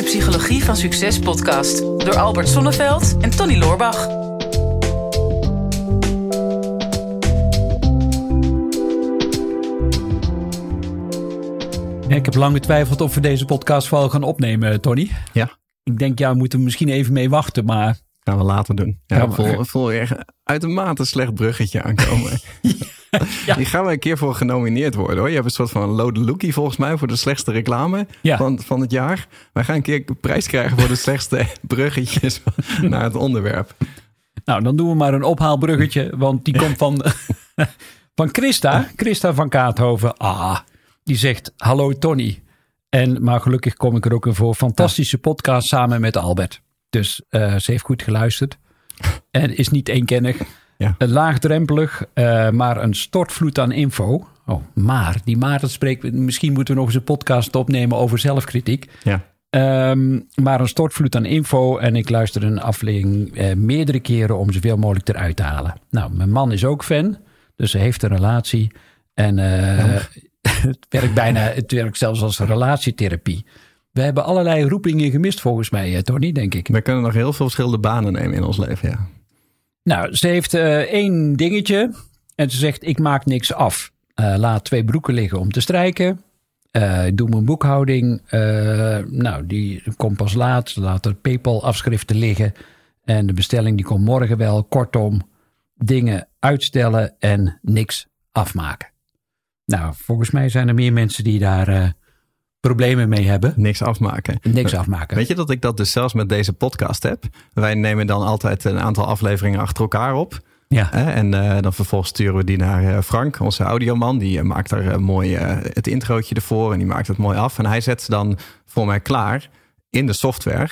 de Psychologie van Succes podcast door Albert Sonneveld en Tony Loorbach. ik heb lang getwijfeld of we deze podcast wel gaan opnemen, Tony. Ja. Ik denk, ja, we moeten misschien even mee wachten, maar... Gaan we later doen. Ja, Ja, maar- voel echt uitermate slecht bruggetje aankomen. Ja. Die gaan we een keer voor genomineerd worden hoor. Je hebt een soort van Lode Lookie volgens mij voor de slechtste reclame Ja. van, van het jaar. Wij gaan een keer een prijs krijgen voor de slechtste bruggetjes naar het onderwerp. Nou, dan doen we maar een ophaalbruggetje, want die komt van, van Christa. Christa van Kaathoven. Ah, die zegt, hallo Tony. En, maar gelukkig kom ik er ook in voor. Fantastische podcast samen met Albert. Dus eh, ze heeft goed geluisterd. En is niet eenkennig. Ja. Eh, Laagdrempelig, eh, maar een stortvloed aan info. Oh, maar. Die maar, dat spreekt... Misschien moeten we nog eens een podcast opnemen over zelfkritiek. Ja. Ehm, maar een stortvloed aan info. En ik luister een aflevering eh, meerdere keren om zoveel mogelijk eruit te halen. Nou, mijn man is ook fan. Dus ze heeft een relatie. En het werkt bijna, het werkt zelfs als relatietherapie. We hebben allerlei roepingen gemist volgens mij, Tony, denk ik. We kunnen nog heel veel verschillende banen nemen in ons leven. Ja. Nou, ze heeft eh, één dingetje. En ze zegt, ik maak niks af. Eh, laat twee broeken liggen om te strijken. Ik doe mijn boekhouding. Nou, die komt pas laat. Laat er PayPal-afschriften liggen. En de bestelling die komt morgen wel. Kortom, dingen uitstellen en niks afmaken. Nou, volgens mij zijn er meer mensen die daar problemen mee hebben. Niks afmaken. Niks afmaken. Weet je dat ik dat dus zelfs met deze podcast heb? Wij nemen dan altijd een aantal afleveringen achter elkaar op. Ja? En eh, dan vervolgens sturen we die naar eh, Frank, onze audioman. Die eh, maakt daar mooi het introotje ervoor en die maakt het mooi af. En hij zet ze dan voor mij klaar in de software.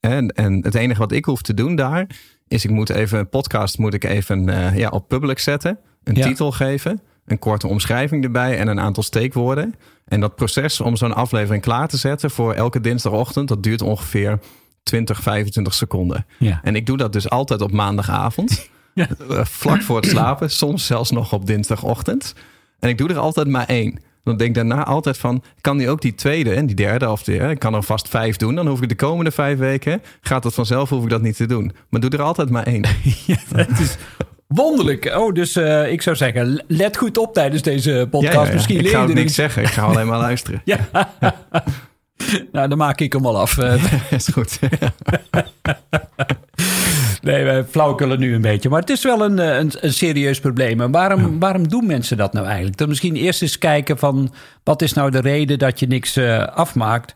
En, en het enige wat ik hoef te doen daar is ik moet even een podcast moet ik even ja, op public zetten. Een Ja. titel geven, een korte omschrijving erbij en een aantal steekwoorden. En dat proces om zo'n aflevering klaar te zetten voor elke dinsdagochtend, dat duurt ongeveer 20, 25 seconden. ja. En ik doe dat dus altijd op maandagavond. Ja. Eh, Vlak voor het slapen. Soms zelfs nog op dinsdagochtend. En ik doe er altijd maar één. Dan denk ik daarna altijd van... kan die ook die tweede en die derde of de, ik kan er vast vijf doen. Dan hoef ik de komende vijf weken... gaat het vanzelf, hoef ik dat niet te doen. Maar doe er altijd maar één. Ja, het is wonderlijk. Oh, dus eh, ik zou zeggen, let goed op tijdens deze podcast. Ja, ja, ja. Misschien ik leer ga je niks zeggen. Ik ga alleen maar luisteren. Ja. nou, dan maak ik hem al af. Is goed. nee, we flauwekullen nu een beetje. Maar het is wel een, eh, een, een serieus probleem. En waarom, waarom doen mensen dat nou eigenlijk? Dan misschien eerst eens kijken van... wat is nou de reden dat je niks eh, afmaakt?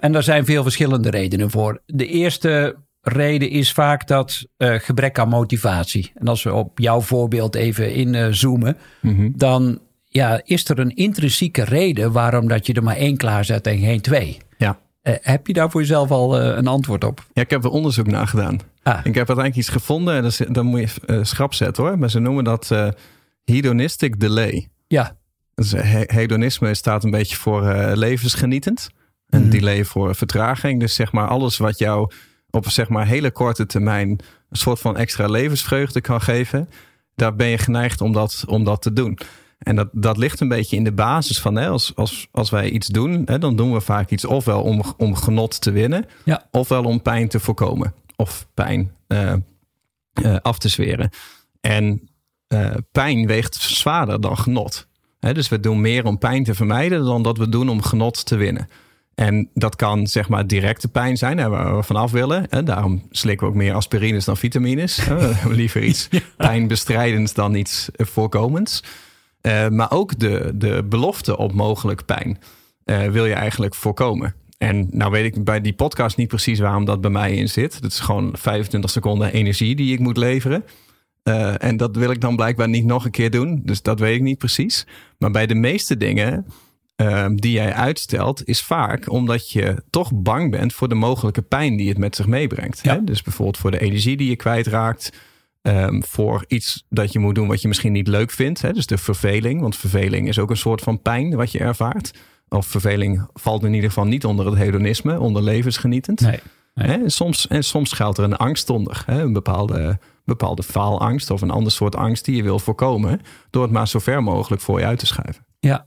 En daar zijn veel verschillende redenen voor. De eerste reden is vaak dat eh, gebrek aan motivatie. En als we op jouw voorbeeld even inzoomen... Mhm. dan ja, is er een intrinsieke reden... waarom dat je er maar één klaarzet en geen twee. Ja. Eh, heb je daar voor jezelf al eh, een antwoord op? ja, ik heb er onderzoek naar gedaan. Ah, Ik heb uiteindelijk iets gevonden. En dat is- dan moet je schrap zetten hoor. Maar ze noemen dat hedonistic delay. ja, Dus he- hedonisme staat een beetje voor levensgenietend. Een Mhm. delay voor vertraging. Dus zeg maar alles wat jou op zeg maar hele korte termijn een soort van extra levensvreugde kan geven. Daar ben je geneigd om dat, om dat te doen. En dat, dat ligt een beetje in de basis van hè, als, als, als wij iets doen, hè, dan doen we vaak iets ofwel om, om genot te winnen, Ja. ofwel om pijn te voorkomen. Of pijn eh, eh, af te zweren. En eh, pijn weegt zwaarder dan genot. Hè, dus we doen meer om pijn te vermijden dan dat we doen om genot te winnen. En dat kan zeg maar directe pijn zijn hè, waar we vanaf willen. Hè. Daarom slikken we ook meer aspirines dan vitamines. Liever iets pijnbestrijdends dan iets eh, voorkomends. Eh, maar ook de, de belofte op mogelijk pijn eh, wil je eigenlijk voorkomen. En nou weet ik bij die podcast niet precies waarom dat bij mij in zit. Dat is gewoon 25 seconden energie die ik moet leveren. En dat wil ik dan blijkbaar niet nog een keer doen. Dus dat weet ik niet precies. Maar bij de meeste dingen ehm, die jij uitstelt, is vaak omdat je toch bang bent voor de mogelijke pijn die het met zich meebrengt. Ja. Hè? Dus bijvoorbeeld voor de energie die je kwijtraakt. ehm, voor iets dat je moet doen wat je misschien niet leuk vindt. Hè? Dus de verveling. Want verveling is ook een soort van pijn wat je ervaart. Of verveling valt in ieder geval niet onder het hedonisme, onder levensgenietend. nee. Nee. Hè? En, soms, en soms schuilt er een angst onder. Hè? Een bepaalde, bepaalde faalangst of een ander soort angst die je wil voorkomen. Door het maar zo ver mogelijk voor je uit te schuiven. Ja.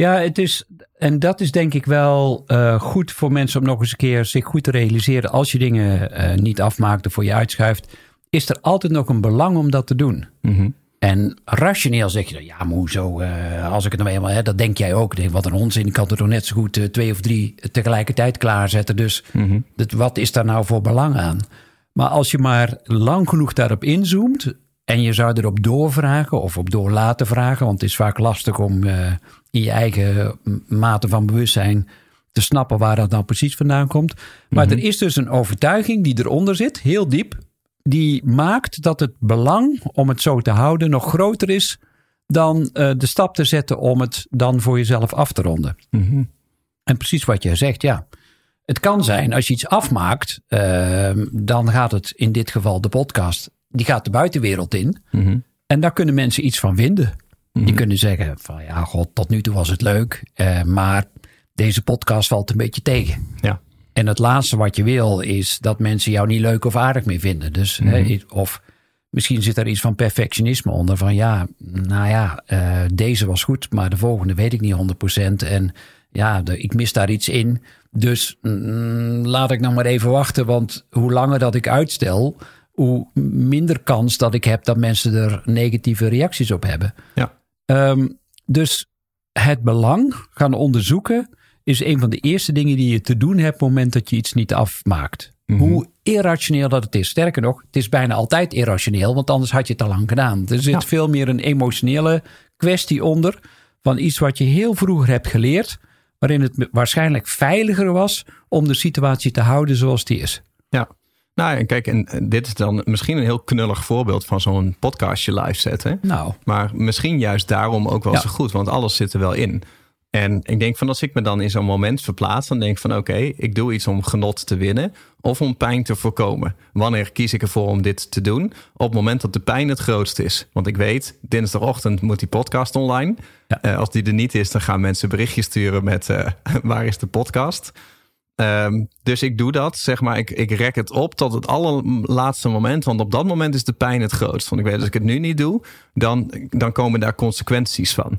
Ja, het is, en dat is denk ik wel uh, goed voor mensen om nog eens een keer zich goed te realiseren. Als je dingen uh, niet afmaakt of voor je uitschuift, is er altijd nog een belang om dat te doen. Mm -hmm. En rationeel zeg je dan, ja, maar hoezo, uh, als ik het nou eenmaal, hè, dat denk jij ook. Denk, wat een onzin, ik kan er toch net zo goed twee of drie tegelijkertijd klaarzetten. Dus mm -hmm. dat, wat is daar nou voor belang aan? Maar als je maar lang genoeg daarop inzoomt en je zou erop doorvragen of op door laten vragen, want het is vaak lastig om uh, in je eigen mate van bewustzijn te snappen waar dat nou precies vandaan komt. Maar Mhm. er is dus een overtuiging die eronder zit, heel diep, die maakt dat het belang om het zo te houden nog groter is dan uh, de stap te zetten om het dan voor jezelf af te ronden. Mhm. En precies wat jij zegt, ja. Het kan zijn, als je iets afmaakt, uh, dan gaat het in dit geval de podcast, die gaat de buitenwereld in. Mhm. En daar kunnen mensen iets van vinden. Die kunnen zeggen van ja, god, tot nu toe was het leuk, uh, maar deze podcast valt een beetje tegen. Ja. En het laatste wat je wil is dat mensen jou niet leuk of aardig meer vinden. Dus, hè, of misschien zit er iets van perfectionisme onder. Van ja, nou ja, uh, deze was goed, maar de volgende weet ik niet 100%. En ja, de, ik mis daar iets in. Dus mm, laat ik nou maar even wachten. Want hoe langer dat ik uitstel, hoe minder kans dat ik heb dat mensen er negatieve reacties op hebben. Ja. Um, dus het belang gaan onderzoeken is een van de eerste dingen die je te doen hebt op het moment dat je iets niet afmaakt. Mhm. Mm -hmm. Hoe irrationeel dat het is. Sterker nog, het is bijna altijd irrationeel, want anders had je het al lang gedaan. Er zit Ja. veel meer een emotionele kwestie onder van iets wat je heel vroeger hebt geleerd, waarin het waarschijnlijk veiliger was om de situatie te houden zoals die is. Ja. Nou, en kijk, en dit is dan misschien een heel knullig voorbeeld van zo'n podcastje live zetten. Nou. Maar misschien juist daarom ook wel Ja. zo goed, want alles zit er wel in. En ik denk van als ik me dan in zo'n moment verplaats, dan denk ik van oké, ik doe iets om genot te winnen of om pijn te voorkomen. Wanneer kies ik ervoor om dit te doen? Op het moment dat de pijn het grootst is. Want ik weet, dinsdagochtend moet die podcast online. Ja. Uh, als die er niet is, dan gaan mensen berichtjes sturen met uh, waar is de podcast? Um, dus ik doe dat, zeg maar, ik, ik rek het op tot het allerlaatste moment. Want op dat moment is de pijn het grootst. Want ik weet, als ik het nu niet doe, dan, dan komen daar consequenties van.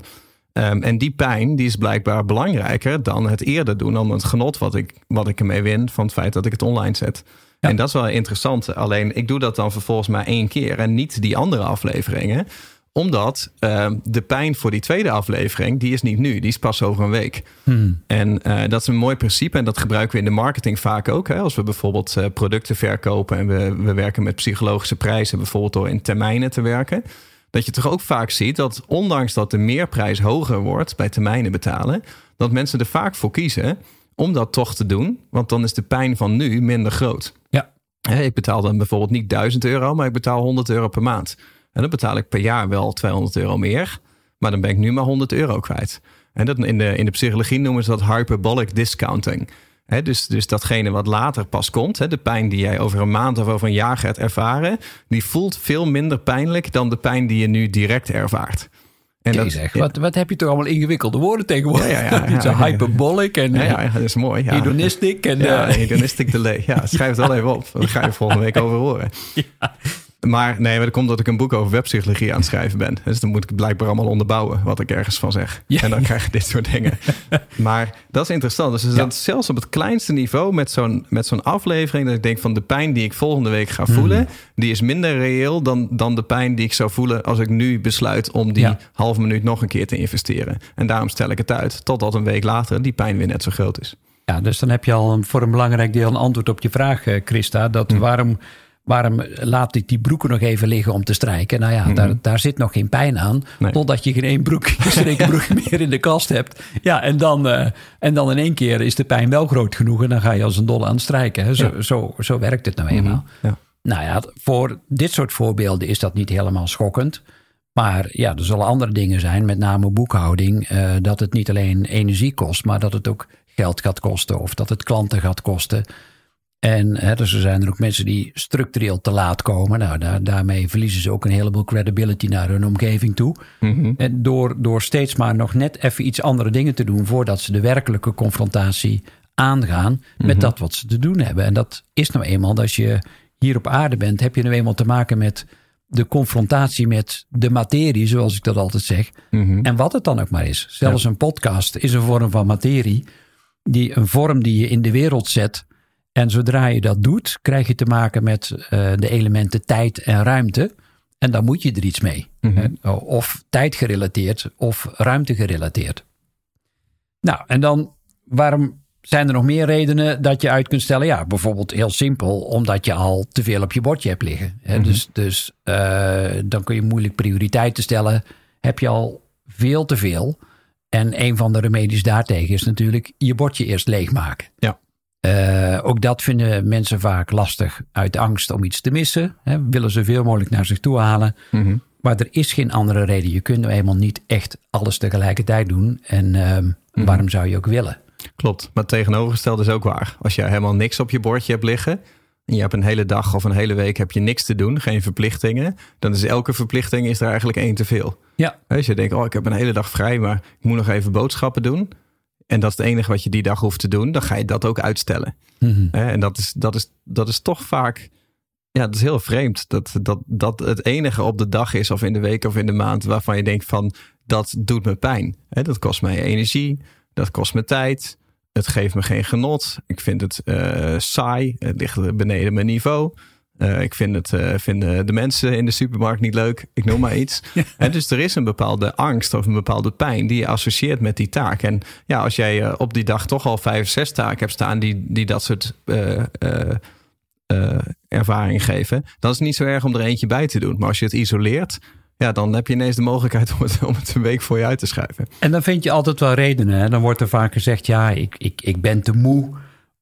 Um, en die pijn die is blijkbaar belangrijker dan het eerder doen. Dan het genot wat ik, wat ik ermee win van het feit dat ik het online zet. Ja. En dat is wel interessant. Alleen ik doe dat dan vervolgens maar één keer en niet die andere afleveringen omdat uh, de pijn voor die tweede aflevering, die is niet nu, die is pas over een week. Hmm. En uh, dat is een mooi principe en dat gebruiken we in de marketing vaak ook. Hè? Als we bijvoorbeeld uh, producten verkopen en we, we werken met psychologische prijzen, bijvoorbeeld door in termijnen te werken. Dat je toch ook vaak ziet dat ondanks dat de meerprijs hoger wordt bij termijnen betalen, dat mensen er vaak voor kiezen om dat toch te doen. Want dan is de pijn van nu minder groot. Ja. Ik betaal dan bijvoorbeeld niet 1000 euro, maar ik betaal 100 euro per maand. En dan betaal ik per jaar wel 200 euro meer. Maar dan ben ik nu maar 100 euro kwijt. En dat in, de, in de psychologie noemen ze dat hyperbolic discounting. He, dus, dus datgene wat later pas komt, he, de pijn die jij over een maand of over een jaar gaat ervaren, die voelt veel minder pijnlijk dan de pijn die je nu direct ervaart. En dat, ja. wat, wat heb je toch allemaal ingewikkelde woorden tegenwoordig? Ja, ja, ja, ja, hyperbolic en ja, ja, dat is mooi. Ja. hedonistic. En, ja, uh, hedonistic delay. Ja, schrijf het wel even op. Daar ga je volgende week over horen. Maar nee, maar dat komt dat ik een boek over webpsychologie aan het schrijven ben. Dus dan moet ik blijkbaar allemaal onderbouwen wat ik ergens van zeg. Ja. En dan krijg je dit soort dingen. maar dat is interessant. Dus ja. dat zelfs op het kleinste niveau met zo'n, met zo'n aflevering... dat ik denk van de pijn die ik volgende week ga voelen... Mm. die is minder reëel dan, dan de pijn die ik zou voelen... als ik nu besluit om die ja. half minuut nog een keer te investeren. En daarom stel ik het uit. Totdat een week later die pijn weer net zo groot is. Ja, dus dan heb je al een, voor een belangrijk deel een antwoord op je vraag, Christa. Dat Hm. mm. waarom waarom laat ik die broeken nog even liggen om te strijken? Nou ja, Mhm. mm-hmm. daar, daar zit nog geen pijn aan. Nee. Totdat je geen één broek, broek meer in de kast hebt. Ja, en dan, uh, en dan in één keer is de pijn wel groot genoeg. En dan ga je als een dolle aan het strijken. Hè? Zo, ja. zo, zo werkt het nou eenmaal. Mm-hmm. Ja. Nou ja, voor dit soort voorbeelden is dat niet helemaal schokkend. Maar ja, er zullen andere dingen zijn, met name boekhouding. Uh, dat het niet alleen energie kost, maar dat het ook geld gaat kosten. Of dat het klanten gaat kosten. En hè, dus er zijn er ook mensen die structureel te laat komen. Nou, daar, daarmee verliezen ze ook een heleboel credibility naar hun omgeving toe. Mm-hmm. En door, door steeds maar nog net even iets andere dingen te doen voordat ze de werkelijke confrontatie aangaan met Mm-hmm. dat wat ze te doen hebben. En dat is nou eenmaal, als je hier op aarde bent, heb je nou eenmaal te maken met de confrontatie met de materie, zoals ik dat altijd zeg. Mhm. En wat het dan ook maar is. Zelfs een podcast is een vorm van materie. Die, een vorm die je in de wereld zet. En zodra je dat doet, krijg je te maken met eh, de elementen tijd en ruimte. En dan moet je er iets mee. Mhm. Hè? Of tijdgerelateerd of ruimtegerelateerd. Nou, en dan waarom zijn er nog meer redenen dat je uit kunt stellen? Ja, bijvoorbeeld heel simpel, omdat je al te veel op je bordje hebt liggen. Hè? Mhm. Dus, dus eh, dan kun je moeilijk prioriteiten stellen. Heb je al veel te veel? En een van de remedies daartegen is natuurlijk je bordje eerst leegmaken. Ja. Eh, ook dat vinden mensen vaak lastig uit angst om iets te missen. Hè? Willen zoveel mogelijk naar zich toe halen. Mhm. Maar er is geen andere reden. Je kunt nou eenmaal niet echt alles tegelijkertijd doen. En ehm, Mhm. waarom zou je ook willen? Klopt, maar het tegenovergestelde is ook waar. Als je helemaal niks op je bordje hebt liggen... en je hebt een hele dag of een hele week heb je niks te doen, geen verplichtingen... dan is elke verplichting is er eigenlijk één te veel. Ja. Als je denkt, oh, ik heb een hele dag vrij, maar ik moet nog even boodschappen doen... en dat is het enige wat je die dag hoeft te doen... dan ga je dat ook uitstellen. Mhm. En dat is, dat, is, dat is toch vaak... Ja, dat is heel vreemd. Dat, dat, dat het enige op de dag is, of in de week of in de maand... waarvan je denkt van, dat doet me pijn. Dat kost mij energie, dat kost me tijd... Het geeft me geen genot. Ik vind het eh, saai. Het ligt beneden mijn niveau. Eh, ik vind het, eh, vinden de mensen in de supermarkt niet leuk. Ik noem maar iets. En dus er is een bepaalde angst of een bepaalde pijn die je associeert met die taak. En ja, als jij eh, op die dag toch al vijf, zes taken hebt staan die, die dat soort ervaring geven, dan is het niet zo erg om er eentje bij te doen. Maar als je het isoleert, ja, dan heb je ineens de mogelijkheid om het, om het een week voor je uit te schuiven. En dan vind je altijd wel redenen. Hè? Dan wordt er vaak gezegd, ja, ik, ik, ik ben te moe.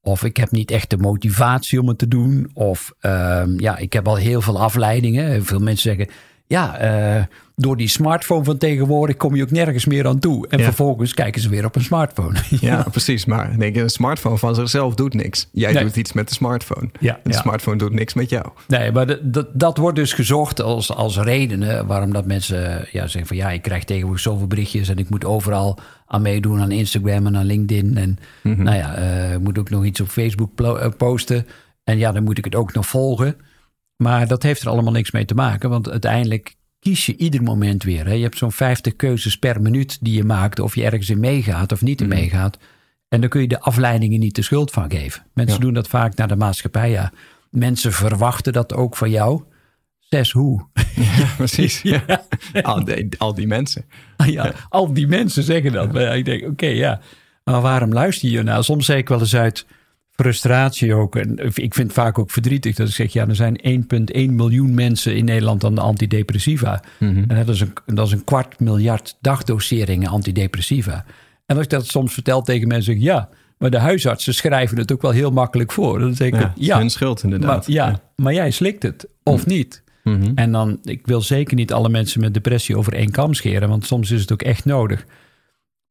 Of ik heb niet echt de motivatie om het te doen. Of ehm, ja, ik heb al heel veel afleidingen. Veel mensen zeggen, ja, eh, door die smartphone van tegenwoordig kom je ook nergens meer aan toe. En Ja. vervolgens kijken ze weer op een smartphone. Ja, precies. Maar denk, een smartphone van zichzelf doet niks. Jij Nee. doet iets met de smartphone. Ja, En de ja. smartphone doet niks met jou. Nee, maar dat- dat wordt dus gezocht als, als redenen waarom dat mensen ja, zeggen van ja, ik krijg tegenwoordig zoveel berichtjes en ik moet overal aan meedoen aan Instagram en aan LinkedIn. En nou ja, eh, ik moet ook nog iets op Facebook eh, posten. En ja, dan moet ik het ook nog volgen. Maar dat heeft er allemaal niks mee te maken, want uiteindelijk kies je ieder moment weer. Hè? Je hebt zo'n 50 keuzes per minuut die je maakt of je ergens in meegaat of niet in meegaat. En dan kun je de afleidingen niet de schuld van geven. Mensen Ja. doen dat vaak naar de maatschappij. Ja. Mensen verwachten dat ook van jou. Zes hoe. Ja, precies. Ja. Al, die, al die mensen. ja, al die mensen zeggen dat. Maar ik denk, oké, ja. Maar waarom luister je naar? Soms zeg ik wel eens uit frustratie ook. En ik vind het vaak ook verdrietig dat ik zeg... ja, er zijn 1,1 miljoen mensen in Nederland aan de antidepressiva. En dat is, een, dat is een kwart miljard dagdoseringen antidepressiva. En als ik dat soms vertel tegen mensen... zeg ik, ja, maar de huisartsen schrijven het ook wel heel makkelijk voor. Dan zeg ik, Ja, ja, hun schuld inderdaad. Maar, ja, maar jij slikt het, of niet. Mhm. En dan, ik wil zeker niet alle mensen met depressie over één kam scheren, want soms is het ook echt nodig.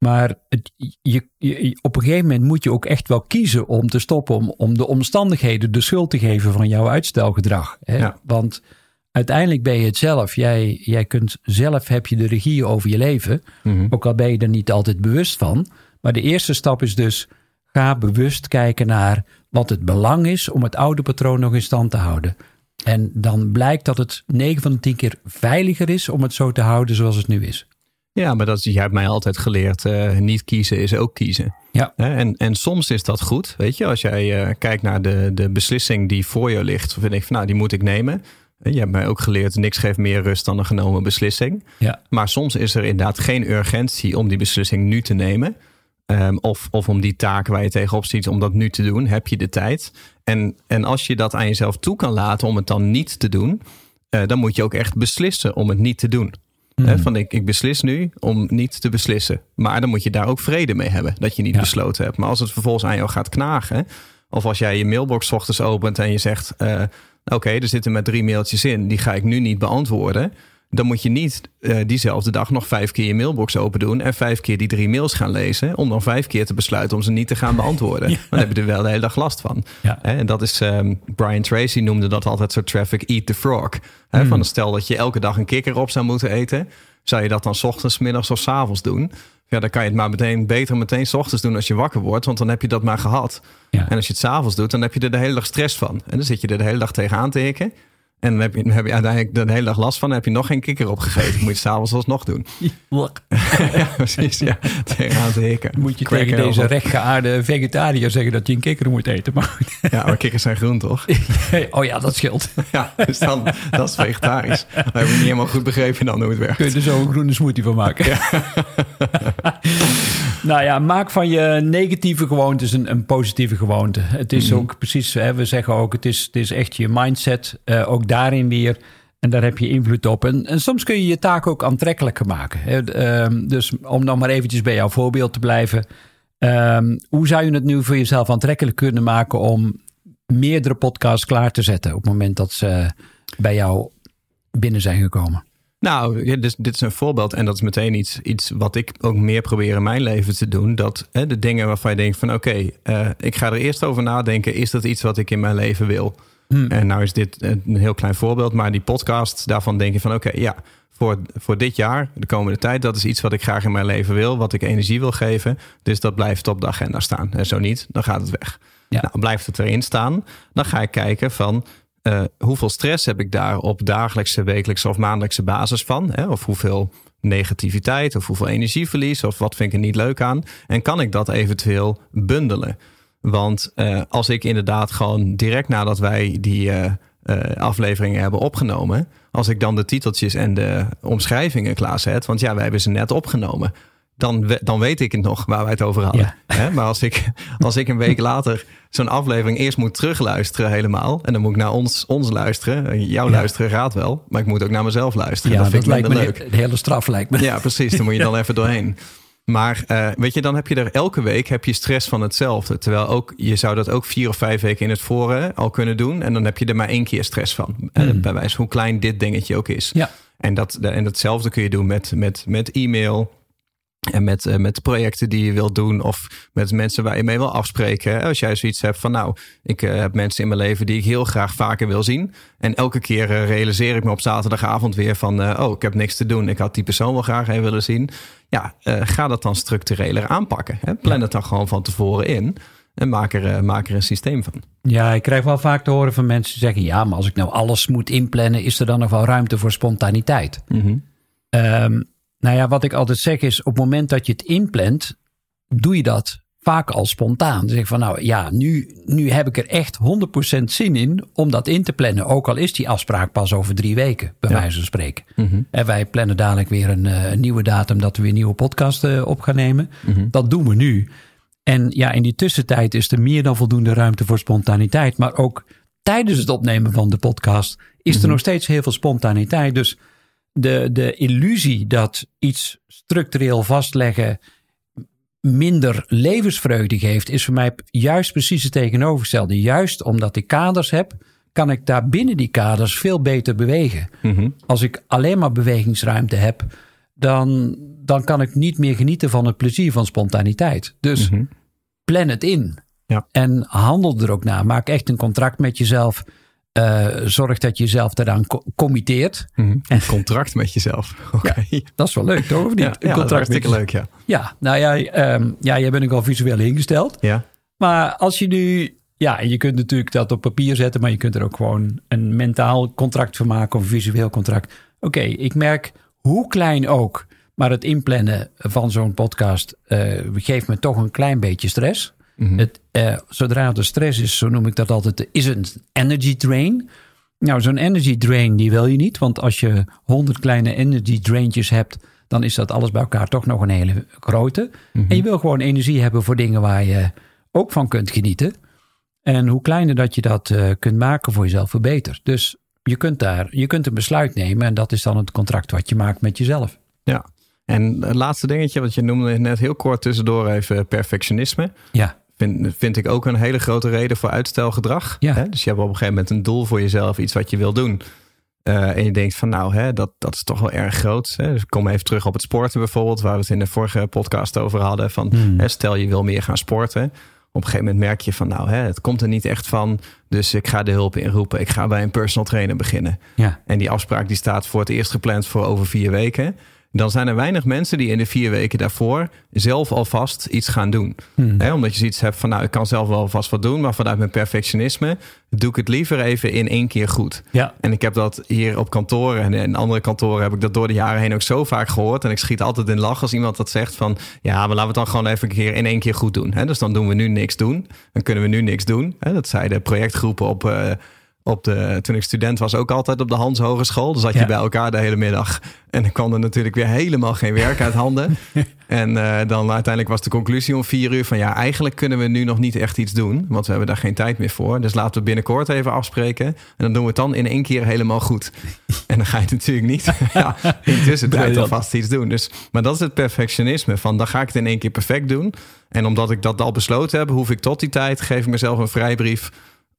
Maar het, je, je- op een gegeven moment moet je ook echt wel kiezen om te stoppen, om, om de omstandigheden de schuld te geven van jouw uitstelgedrag. Hè? Ja. Want uiteindelijk ben je het zelf. Jij, jij kunt zelf, heb je de regie over je leven, Mhm. ook al ben je er niet altijd bewust van. Maar de eerste stap is dus, ga bewust kijken naar wat het belang is om het oude patroon nog in stand te houden. En dan blijkt dat het 9 van de 10 keer veiliger is om het zo te houden zoals het nu is. Ja, maar dat, is- jij hebt mij altijd geleerd, eh, niet kiezen is ook kiezen. Ja. En, en soms is dat goed, weet je. Als jij eh, kijkt naar de, de beslissing die voor je ligt, vind ik van nou, die moet ik nemen. En Je hebt mij ook geleerd, niks geeft meer rust dan een genomen beslissing. Ja. Maar soms is er inderdaad geen urgentie om die beslissing nu te nemen. Ehm, of, of om die taak waar je tegenop ziet, om dat nu te doen, heb je de tijd. En, en als je dat aan jezelf toe kan laten om het dan niet te doen, eh, dan moet je ook echt beslissen om het niet te doen. Hè, van ik, ik beslis nu om niet te beslissen. Maar dan moet je daar ook vrede mee hebben dat je niet Ja. besloten hebt. Maar als het vervolgens aan jou gaat knagen, of als jij je mailbox ochtends opent en je zegt: eh, Oké, er zitten maar drie mailtjes in, die ga ik nu niet beantwoorden. Dan moet je niet eh, diezelfde dag nog vijf keer je mailbox open doen en vijf keer die drie mails gaan lezen. Om dan vijf keer te besluiten om ze niet te gaan beantwoorden. Dan heb je er wel de hele dag last van. Ja. En dat is, ehm, Brian Tracy noemde dat altijd zo traffic eat the frog. Hè, Van stel dat je elke dag een kikker op zou moeten eten. Zou je dat dan 's ochtends, middags of 's avonds doen? Ja, dan kan je het maar meteen beter meteen 's ochtends doen als je wakker wordt. Want dan heb je dat maar gehad. Ja. En als je het s'avonds doet, dan heb je er de hele dag stress van. En dan zit je er de hele dag tegenaan te hikken. En dan heb je, dan heb je uiteindelijk de hele dag last van. Dan heb je nog geen kikker opgegeten. moet je s'avonds alsnog doen. ja, precies. Ja, tegenaan hikken. Moet je Cracker tegen deze rechtgeaarde vegetariër zeggen dat je een kikker moet eten. Maar. Ja, maar kikkers zijn groen, toch? oh ja, dat scheelt. Ja, dus dan, dat is vegetarisch. We hebben niet helemaal goed begrepen dan hoe het werkt. Kun je er zo een groene smoothie van maken. nou ja, maak van je negatieve gewoontes een, een positieve gewoonte. Het is ook precies, hè, we zeggen ook, het is, het is echt je mindset. eh, ook daarin weer. En daar heb je invloed op. En, soms kun je je taak ook aantrekkelijker maken. Ehm, dus om dan maar eventjes bij jouw voorbeeld te blijven. Ehm, hoe zou je het nu voor jezelf aantrekkelijk kunnen maken om meerdere podcasts klaar te zetten op het moment dat ze bij jou binnen zijn gekomen? Nou, dus, dit is een voorbeeld. En dat is meteen iets, iets wat ik ook meer probeer in mijn leven te doen. Dat hè, de dingen waarvan je denkt van oké, eh, ik ga er eerst over nadenken. Is dat iets wat ik in mijn leven wil? En nou is dit een heel klein voorbeeld. Maar die podcast, daarvan denk je van oké, ja, voor, voor dit jaar, de komende tijd, dat is iets wat ik graag in mijn leven wil. Wat ik energie wil geven. Dus dat blijft op de agenda staan. En zo niet, dan gaat het weg. Ja. Nou, blijft het erin staan, dan ga ik kijken van eh, hoeveel stress heb ik daar op dagelijkse, wekelijkse of maandelijkse basis van? Hè? Of hoeveel negativiteit of hoeveel energieverlies of wat vind ik er niet leuk aan? En kan ik dat eventueel bundelen? Want eh, als ik inderdaad gewoon direct nadat wij die eh, eh, afleveringen hebben opgenomen, als ik dan de titeltjes en de omschrijvingen klaarzet, want ja, wij hebben ze net opgenomen. Dan, we- dan weet ik het nog waar wij het over hadden. Ja. Hè? Maar als ik, als ik een week later zo'n aflevering eerst moet terugluisteren helemaal. En dan moet ik naar ons, ons luisteren. Jouw Ja. luisteren gaat wel. Maar ik moet ook naar mezelf luisteren. Ja, dat vind ik lijkt me leuk. de hele straf lijkt me. Ja, precies. Dan moet je dan even doorheen. Maar eh, weet je, dan heb je er elke week heb je stress van hetzelfde. Terwijl ook, je zou dat ook vier of vijf weken in het voren al kunnen doen. En dan heb je er maar één keer stress van. Eh, Bij wijze hoe klein dit dingetje ook is. Ja. En, dat, en datzelfde kun je doen met, met, met e-mail. En met, eh, met projecten die je wilt doen. Of met mensen waar je mee wil afspreken. Als jij zoiets hebt van nou, ik eh, heb mensen in mijn leven die ik heel graag vaker wil zien. En elke keer eh, realiseer ik me op zaterdagavond weer van oh, ik heb niks te doen. Ik had die persoon wel graag even willen zien. Ja, ga dat dan structureler aanpakken. Hè? Plan het dan gewoon van tevoren in. En maak er, maak er een systeem van. Ja, ik krijg wel vaak te horen van mensen die zeggen... ja, maar als ik nou alles moet inplannen... is er dan nog wel ruimte voor spontaniteit? Ehm, nou ja, wat ik altijd zeg is... op het moment dat je het inplant... doe je dat vaak al spontaan. Dan zeg van nou ja, nu, nu heb ik er echt 100% zin in... om dat in te plannen. Ook al is die afspraak pas over drie weken, bij wijze van spreken. En wij plannen dadelijk weer een, eh, een nieuwe datum... dat we weer nieuwe podcast eh, op gaan nemen. Dat doen we nu. En ja, in die tussentijd is er meer dan voldoende ruimte voor spontaniteit. Maar ook tijdens het opnemen van de podcast is er nog steeds heel veel spontaniteit. Dus de, de illusie dat iets structureel vastleggen minder levensvreugde geeft, is voor mij juist precies het tegenovergestelde. Juist omdat ik kaders heb, kan ik daar binnen die kaders veel beter bewegen. Als ik alleen maar bewegingsruimte heb, dan, dan kan ik niet meer genieten van het plezier van spontaniteit. Dus plan het in. Ja. En handel er ook naar. Maak echt een contract met jezelf. Eh, zorg dat je jezelf daaraan co- committeert. Een contract met jezelf. Oké. Dat is wel leuk, toch? Of niet? Ja, Een ja, dat is contract met hartstikke leuk, ja. Ja, nou ja, ehm, ja, jij bent ook al visueel ingesteld. Ja, Maar als je nu, ja, en je kunt natuurlijk dat op papier zetten, maar je kunt er ook gewoon een mentaal contract van maken of een visueel contract. Oké, ik merk hoe klein ook, maar het inplannen van zo'n podcast eh, geeft me toch een klein beetje stress. Het, eh, zodra er stress is, zo noem ik dat altijd, is een energy drain. Nou, zo'n energy drain die wil je niet, want als je honderd kleine energy draintjes hebt, dan is dat alles bij elkaar toch nog een hele grote. En je wil gewoon energie hebben voor dingen waar je ook van kunt genieten. En hoe kleiner dat je dat eh, kunt maken voor jezelf, hoe beter. Dus je kunt daar, je kunt een besluit nemen en dat is dan het contract wat je maakt met jezelf. ja. En het laatste dingetje wat je noemde net heel kort tussendoor even perfectionisme. Ja, Vind, vind ik ook een hele grote reden voor uitstelgedrag. Ja. Hè? Dus je hebt op een gegeven moment een doel voor jezelf, iets wat je wil doen. Eh, en je denkt van nou, hè, dat, dat is toch wel erg groot. Hè? Dus ik kom even terug op het sporten bijvoorbeeld, waar we het in de vorige podcast over hadden. Van, hè, stel je wil meer gaan sporten. Op een gegeven moment merk je van nou, hè, het komt er niet echt van. Dus ik ga de hulp inroepen. Ik ga bij een personal trainer beginnen. ja, En die afspraak die staat voor het eerst gepland voor over vier weken. Dan zijn er weinig mensen die in de vier weken daarvoor zelf alvast iets gaan doen. Hmm. omdat je zoiets hebt van, nou, ik kan zelf wel vast wat doen, maar vanuit mijn perfectionisme doe ik het liever even in één keer goed. Ja. En ik heb dat hier op kantoren en in andere kantoren heb ik dat door de jaren heen ook zo vaak gehoord. En ik schiet altijd in lach als iemand dat zegt van, ja, maar laten we het dan gewoon even een keer in één keer goed doen. dus dan doen we nu niks doen. Dan kunnen we nu niks doen. dat zeiden projectgroepen op... Uh, op de, toen ik student was, ook altijd op de Hans Hogeschool. Dan zat je bij elkaar de hele middag. En dan kwam er natuurlijk weer helemaal geen werk uit handen. en uh, dan uiteindelijk was de conclusie om vier uur van... ja, eigenlijk kunnen we nu nog niet echt iets doen. Want we hebben daar geen tijd meer voor. Dus laten we binnenkort even afspreken. En dan doen we het dan in één keer helemaal goed. en dan ga je natuurlijk niet ja, intussen tijd alvast iets doen. Dus, maar dat is het perfectionisme. Van dan ga ik het in één keer perfect doen. En omdat ik dat al besloten heb, hoef ik tot die tijd... geef ik mezelf een vrijbrief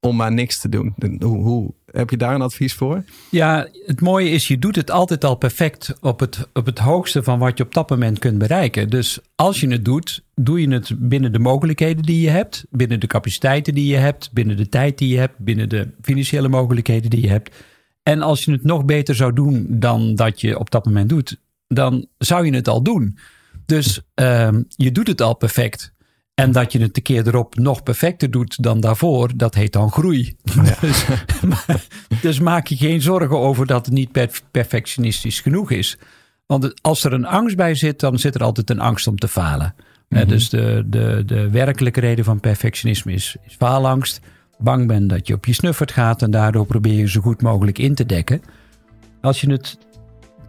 om maar niks te doen. Hoe, hoe, heb je daar een advies voor? Ja, het mooie is, je doet het altijd al perfect op het, op het hoogste van wat je op dat moment kunt bereiken. Dus als je het doet, doe je het binnen de mogelijkheden die je hebt, binnen de capaciteiten die je hebt, binnen de tijd die je hebt, binnen de financiële mogelijkheden die je hebt. En als je het nog beter zou doen dan dat je op dat moment doet, dan zou je het al doen. Dus uh, je doet het al perfect. En dat je het een keer erop nog perfecter doet dan daarvoor, dat heet dan groei. Dus, dus, maak je geen zorgen over dat het niet perfectionistisch genoeg is. Want als er een angst bij zit, dan zit er altijd een angst om te falen. Mhm. Dus de, de, de werkelijke reden van perfectionisme is, is faalangst. Bang ben dat je op je snuffert gaat en daardoor probeer je zo goed mogelijk in te dekken. Als je het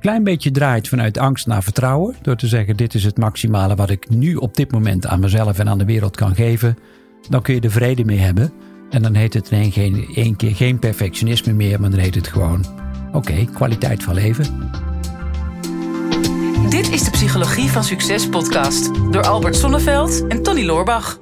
klein beetje draait vanuit angst naar vertrouwen. Door te zeggen: dit is het maximale wat ik nu op dit moment aan mezelf en aan de wereld kan geven. Dan kun je er vrede mee hebben. En dan heet het in geen, één keer geen perfectionisme meer, maar dan heet het gewoon: oké, kwaliteit van leven. Dit is de Psychologie van Succes podcast door Albert Sonneveld en Tony Loorbach.